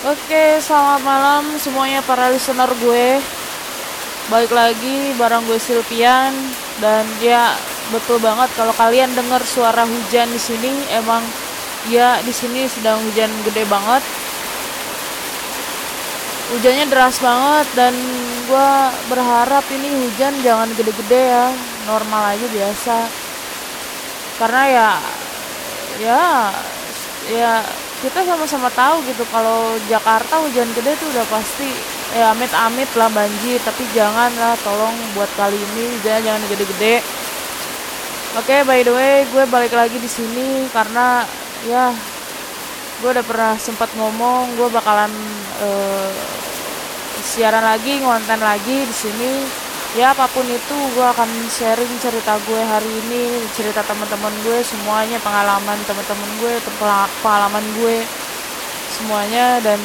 Oke, selamat malam semuanya para listener gue. Balik lagi bareng gue Silpian dan ya betul banget kalau kalian dengar suara hujan di sini emang ya di sini sedang hujan gede banget. Hujannya deras banget dan gue berharap ini hujan jangan gede-gede ya, normal aja biasa. Karena ya ya ya kita sama-sama tahu gitu kalau Jakarta hujan gede tuh udah pasti ya amit-amit lah banjir tapi jangan lah tolong buat kali ini jangan jangan gede-gede. Oke okay, by the way gue balik lagi di sini karena ya gue udah pernah sempat ngomong gue bakalan uh, siaran lagi ngonten lagi di sini ya apa pun itu gue akan sharing cerita gue hari ini cerita teman-teman gue semuanya pengalaman teman-teman gue pengalaman gue semuanya dan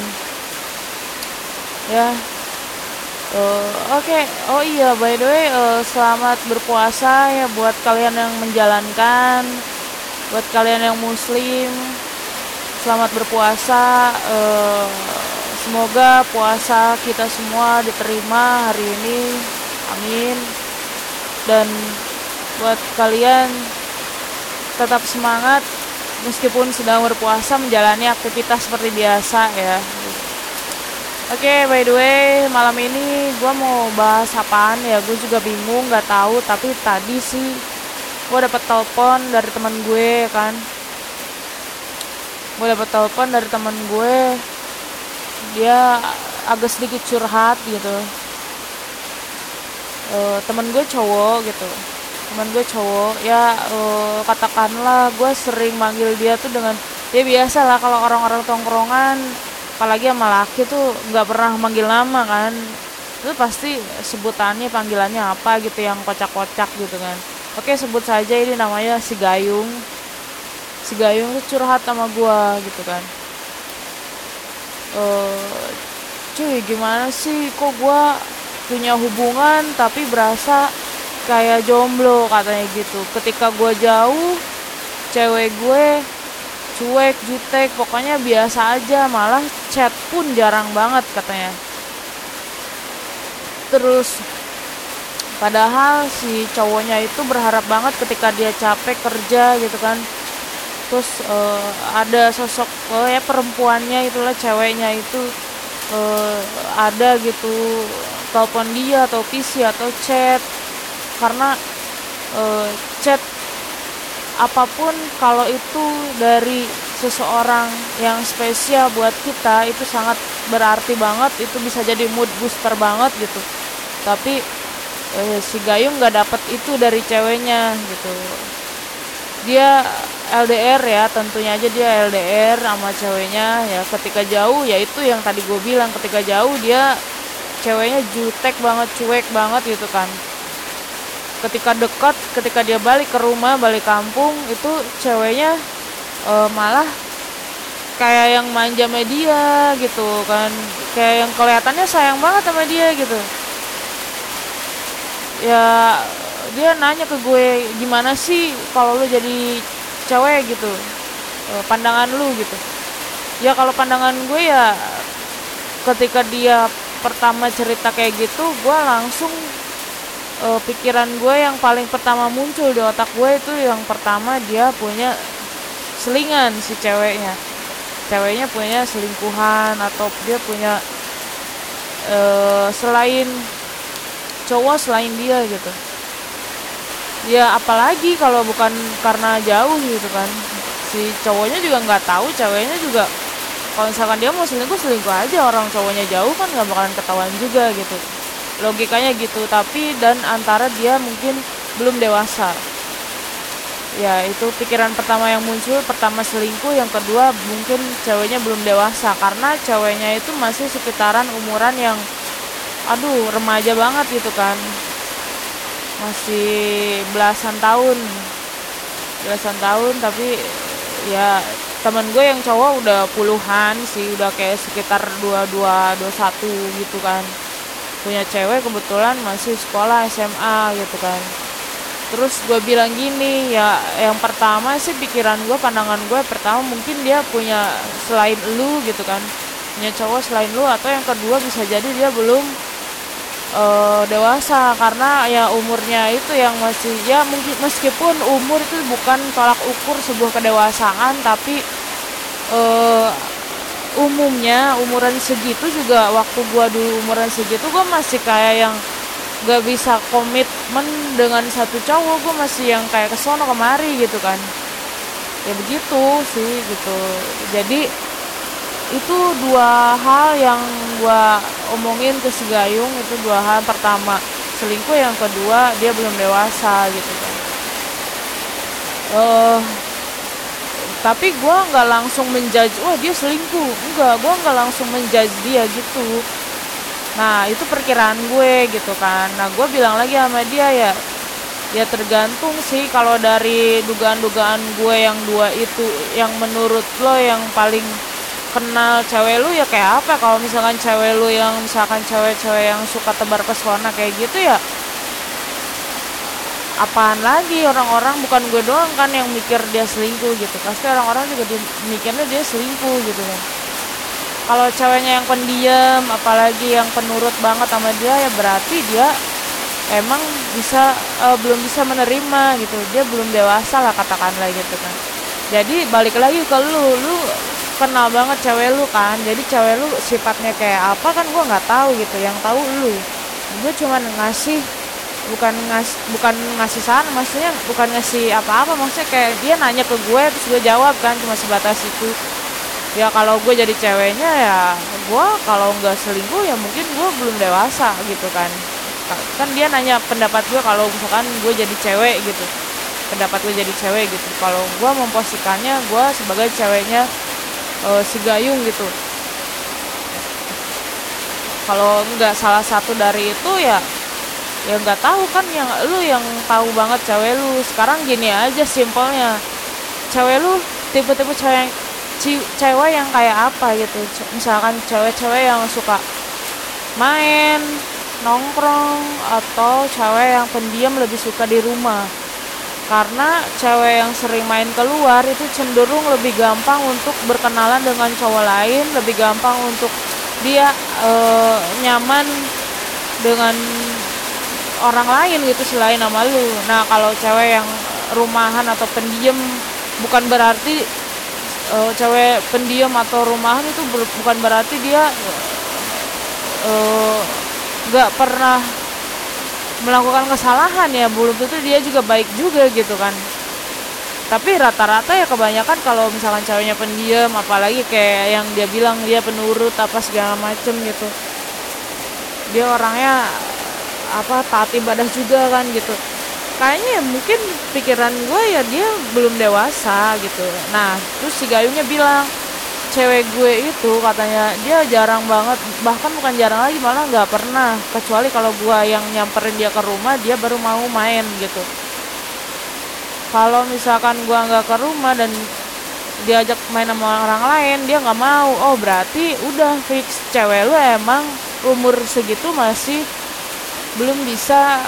ya uh, oke okay. oh iya by the way uh, selamat berpuasa ya buat kalian yang menjalankan buat kalian yang muslim selamat berpuasa uh, semoga puasa kita semua diterima hari ini amin dan buat kalian tetap semangat meskipun sedang berpuasa menjalani aktivitas seperti biasa ya Oke, okay, by the way, malam ini gue mau bahas apaan ya? Gue juga bingung, nggak tahu. Tapi tadi sih gue dapet telepon dari teman gue kan. Gue dapet telepon dari teman gue. Dia agak sedikit curhat gitu uh, temen gue cowok gitu. Temen gue cowok ya uh, katakanlah gue sering manggil dia tuh dengan ya biasa lah kalau orang-orang tongkrongan apalagi sama laki tuh nggak pernah manggil nama kan. Itu pasti sebutannya panggilannya apa gitu yang kocak-kocak gitu kan. Oke sebut saja ini namanya si Gayung. Si Gayung tuh curhat sama gue gitu kan. Uh, cuy gimana sih? Kok gue punya hubungan tapi berasa kayak jomblo katanya gitu. Ketika gue jauh cewek gue cuek jutek pokoknya biasa aja. Malah chat pun jarang banget katanya. Terus padahal si cowoknya itu berharap banget ketika dia capek kerja gitu kan. Terus uh, ada sosok uh, ya perempuannya itulah ceweknya itu uh, ada gitu telepon dia atau PC atau chat. Karena uh, chat apa pun kalau itu dari seseorang yang spesial buat kita itu sangat berarti banget itu bisa jadi mood booster banget gitu. Tapi uh, si Gayung nggak dapet itu dari ceweknya gitu. Dia LDR ya tentunya aja dia LDR sama ceweknya. Ya ketika jauh ya itu yang tadi gue bilang ketika jauh dia ceweknya jutek banget cuek banget gitu kan. Ketika dekat ketika dia balik ke rumah balik kampung itu ceweknya uh, malah kayak yang manja media gitu kan. Kayak yang kelihatannya sayang banget sama dia gitu. Ya dia nanya ke gue gimana sih kalau lu jadi cewek gitu? Uh, pandangan lu gitu. Ya kalau pandangan gue ya ketika dia pertama cerita kayak gitu gue langsung uh, pikiran gue yang paling pertama muncul di otak gue itu yang pertama dia punya selingan si ceweknya. Ceweknya punya selingkuhan atau dia punya uh, selain cowok selain dia gitu. Ya apalagi kalau bukan karena jauh gitu kan. Si cowoknya juga nggak tahu ceweknya juga kalau misalkan dia mau selingkuh selingkuh aja. Orang cowoknya jauh kan nggak bakalan ketahuan juga gitu. Logikanya gitu. Tapi dan antara dia mungkin belum dewasa. Ya itu pikiran pertama yang muncul. Pertama selingkuh yang kedua mungkin ceweknya belum dewasa. Karena ceweknya itu masih sekitaran umuran yang aduh remaja banget gitu kan. Masih belasan tahun. Belasan tahun tapi ya temen gue yang cowok udah puluhan sih udah kayak sekitar dua dua dua satu gitu kan. Punya cewek kebetulan masih sekolah SMA gitu kan. Terus gue bilang gini ya yang pertama sih pikiran gue pandangan gue pertama mungkin dia punya selain lu gitu kan. Punya cowok selain lu atau yang kedua bisa jadi dia belum uh, dewasa karena ya umurnya itu yang masih ya mungkin meskipun umur itu bukan tolak ukur sebuah kedewasaan tapi uh, umumnya umuran segitu juga waktu gua dulu umuran segitu gua masih kayak yang gak bisa komitmen dengan satu cowok gue masih yang kayak kesono kemari gitu kan. Ya begitu sih gitu. Jadi itu dua hal yang gue omongin ke si Gayung itu dua hal. Pertama selingkuh yang kedua dia belum dewasa gitu kan. Uh, tapi gue nggak langsung menjudge wah dia selingkuh. Enggak gue nggak langsung menjudge dia gitu. Nah itu perkiraan gue gitu kan. Nah gue bilang lagi sama dia ya ya tergantung sih kalau dari dugaan-dugaan gue yang dua itu yang menurut lo yang paling kenal cewek lu ya kayak apa? Kalau misalkan cewek lu yang misalkan cewek-cewek yang suka tebar pesona kayak gitu ya apaan lagi? Orang-orang bukan gue doang kan yang mikir dia selingkuh gitu. Pasti orang-orang juga di, mikirnya dia selingkuh gitu kan. Kalau ceweknya yang pendiam apalagi yang penurut banget sama dia ya berarti dia emang bisa uh, belum bisa menerima gitu. Dia belum dewasa lah katakanlah gitu kan. Jadi balik lagi ke lu lu kenal banget cewek lu kan. Jadi cewek lu sifatnya kayak apa kan gue nggak tahu gitu. Yang tahu lu. Gue cuman ngasih bukan ngas bukan ngasih saran maksudnya bukan ngasih apa-apa. Maksudnya kayak dia nanya ke gue terus gue jawab kan cuma sebatas itu. Ya kalau gue jadi ceweknya ya gue kalau nggak selingkuh ya mungkin gue belum dewasa gitu kan. Kan dia nanya pendapat gue kalau misalkan gue jadi cewek gitu. Pendapat gue jadi cewek gitu. Kalau gue memposisikannya gue sebagai ceweknya uh, si Gayung gitu. Kalau nggak salah satu dari itu ya ya nggak tahu kan yang lu yang tahu banget cewek lu. Sekarang gini aja simpelnya. Cewek lu tipe-tipe cewek cewek yang kayak apa gitu. Misalkan cewek-cewek yang suka main nongkrong atau cewek yang pendiam lebih suka di rumah karena cewek yang sering main keluar itu cenderung lebih gampang untuk berkenalan dengan cowok lain lebih gampang untuk dia e, nyaman dengan orang lain gitu selain sama lu. Nah kalau cewek yang rumahan atau pendiam bukan berarti uh, cewek pendiam atau rumahan itu bukan berarti dia eh, nggak uh, pernah melakukan kesalahan ya belum tentu dia juga baik juga gitu kan. Tapi rata-rata ya kebanyakan kalau misalkan ceweknya pendiam apalagi kayak yang dia bilang dia penurut apa segala macem gitu. Dia orangnya apa taat ibadah juga kan gitu. Kayaknya mungkin pikiran gue ya dia belum dewasa gitu. Nah terus si gayungnya bilang cewek gue itu katanya dia jarang banget bahkan bukan jarang lagi malah nggak pernah. Kecuali kalau gue yang nyamperin dia ke rumah dia baru mau main gitu. Kalau misalkan gue nggak ke rumah dan diajak main sama orang lain dia nggak mau. Oh berarti udah fix. Cewek lu emang umur segitu masih belum bisa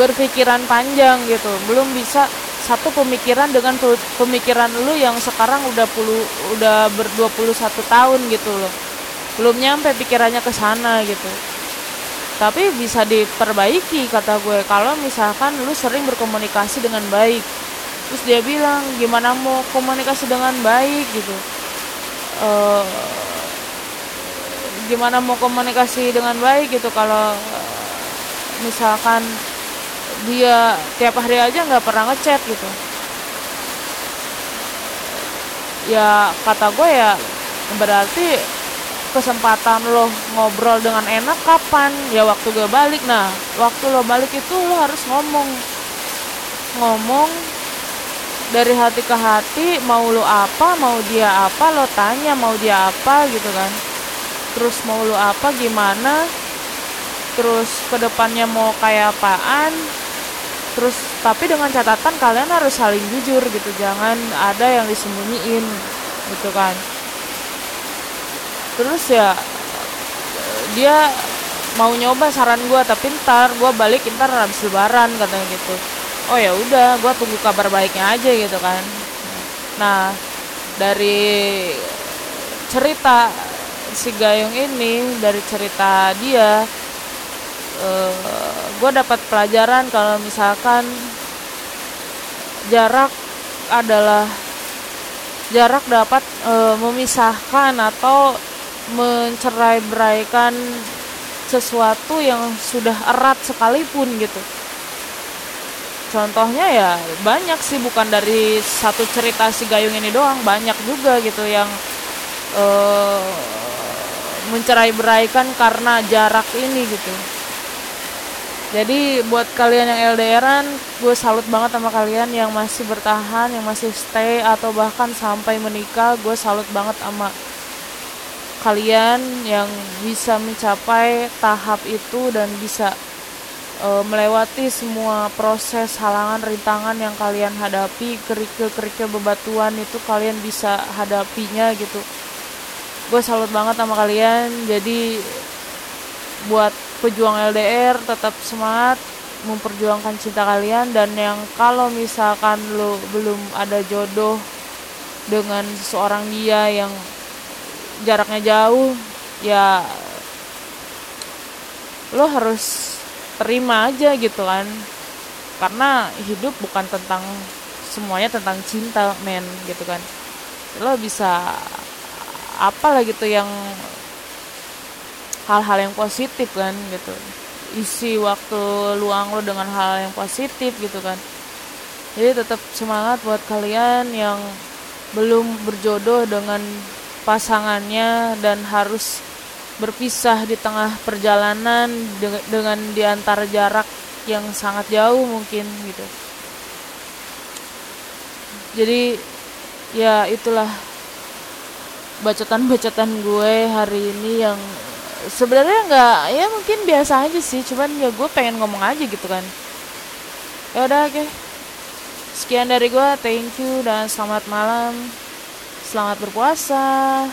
berpikiran panjang gitu. Belum bisa satu pemikiran dengan pemikiran lu yang sekarang udah puluh udah ber 21 tahun gitu loh. Belum nyampe pikirannya ke sana gitu. Tapi bisa diperbaiki kata gue. Kalau misalkan lu sering berkomunikasi dengan baik terus dia bilang gimana mau komunikasi dengan baik? gitu. E, gimana mau komunikasi dengan baik gitu kalau misalkan dia tiap hari aja nggak pernah ngechat gitu. Ya kata gue ya berarti kesempatan lo ngobrol dengan enak kapan? Ya waktu gue balik. Nah waktu lo balik itu lo harus ngomong. Ngomong dari hati ke hati mau lo apa mau dia apa lo tanya mau dia apa gitu kan. Terus mau lo apa gimana? Terus ke depannya mau kayak apaan terus tapi dengan catatan kalian harus saling jujur gitu. Jangan ada yang disembunyiin gitu kan. Terus ya dia mau nyoba saran gue tapi ntar gue balik ntar habis lebaran katanya gitu. Oh ya udah gue tunggu kabar baiknya aja gitu kan. Nah dari cerita si Gayung ini dari cerita dia uh, gue dapat pelajaran kalau misalkan jarak adalah jarak dapat uh, memisahkan atau mencerai beraikan sesuatu yang sudah erat sekalipun gitu. Contohnya ya banyak sih bukan dari satu cerita si Gayung ini doang banyak juga gitu yang uh, mencerai beraikan karena jarak ini gitu jadi buat kalian yang LDRan gue salut banget sama kalian yang masih bertahan yang masih stay atau bahkan sampai menikah gue salut banget sama kalian yang bisa mencapai tahap itu dan bisa uh, melewati semua proses halangan rintangan yang kalian hadapi kerikil-kerikil bebatuan itu kalian bisa hadapinya gitu. Gue salut banget sama kalian jadi buat pejuang LDR tetap semangat memperjuangkan cinta kalian dan yang kalau misalkan lo belum ada jodoh dengan seorang dia yang jaraknya jauh ya lo harus terima aja gitu kan. Karena hidup bukan tentang semuanya tentang cinta men gitu kan. Lo bisa apa lah gitu yang hal-hal yang positif kan gitu. Isi waktu luang lo dengan hal yang positif gitu kan. Jadi tetap semangat buat kalian yang belum berjodoh dengan pasangannya dan harus berpisah di tengah perjalanan dengan diantar jarak yang sangat jauh mungkin gitu. Jadi ya itulah bacotan-bacotan gue hari ini yang sebenarnya nggak ya mungkin biasa aja sih cuman ya gue pengen ngomong aja gitu kan ya udah oke okay. sekian dari gue thank you dan selamat malam Selamat berpuasa.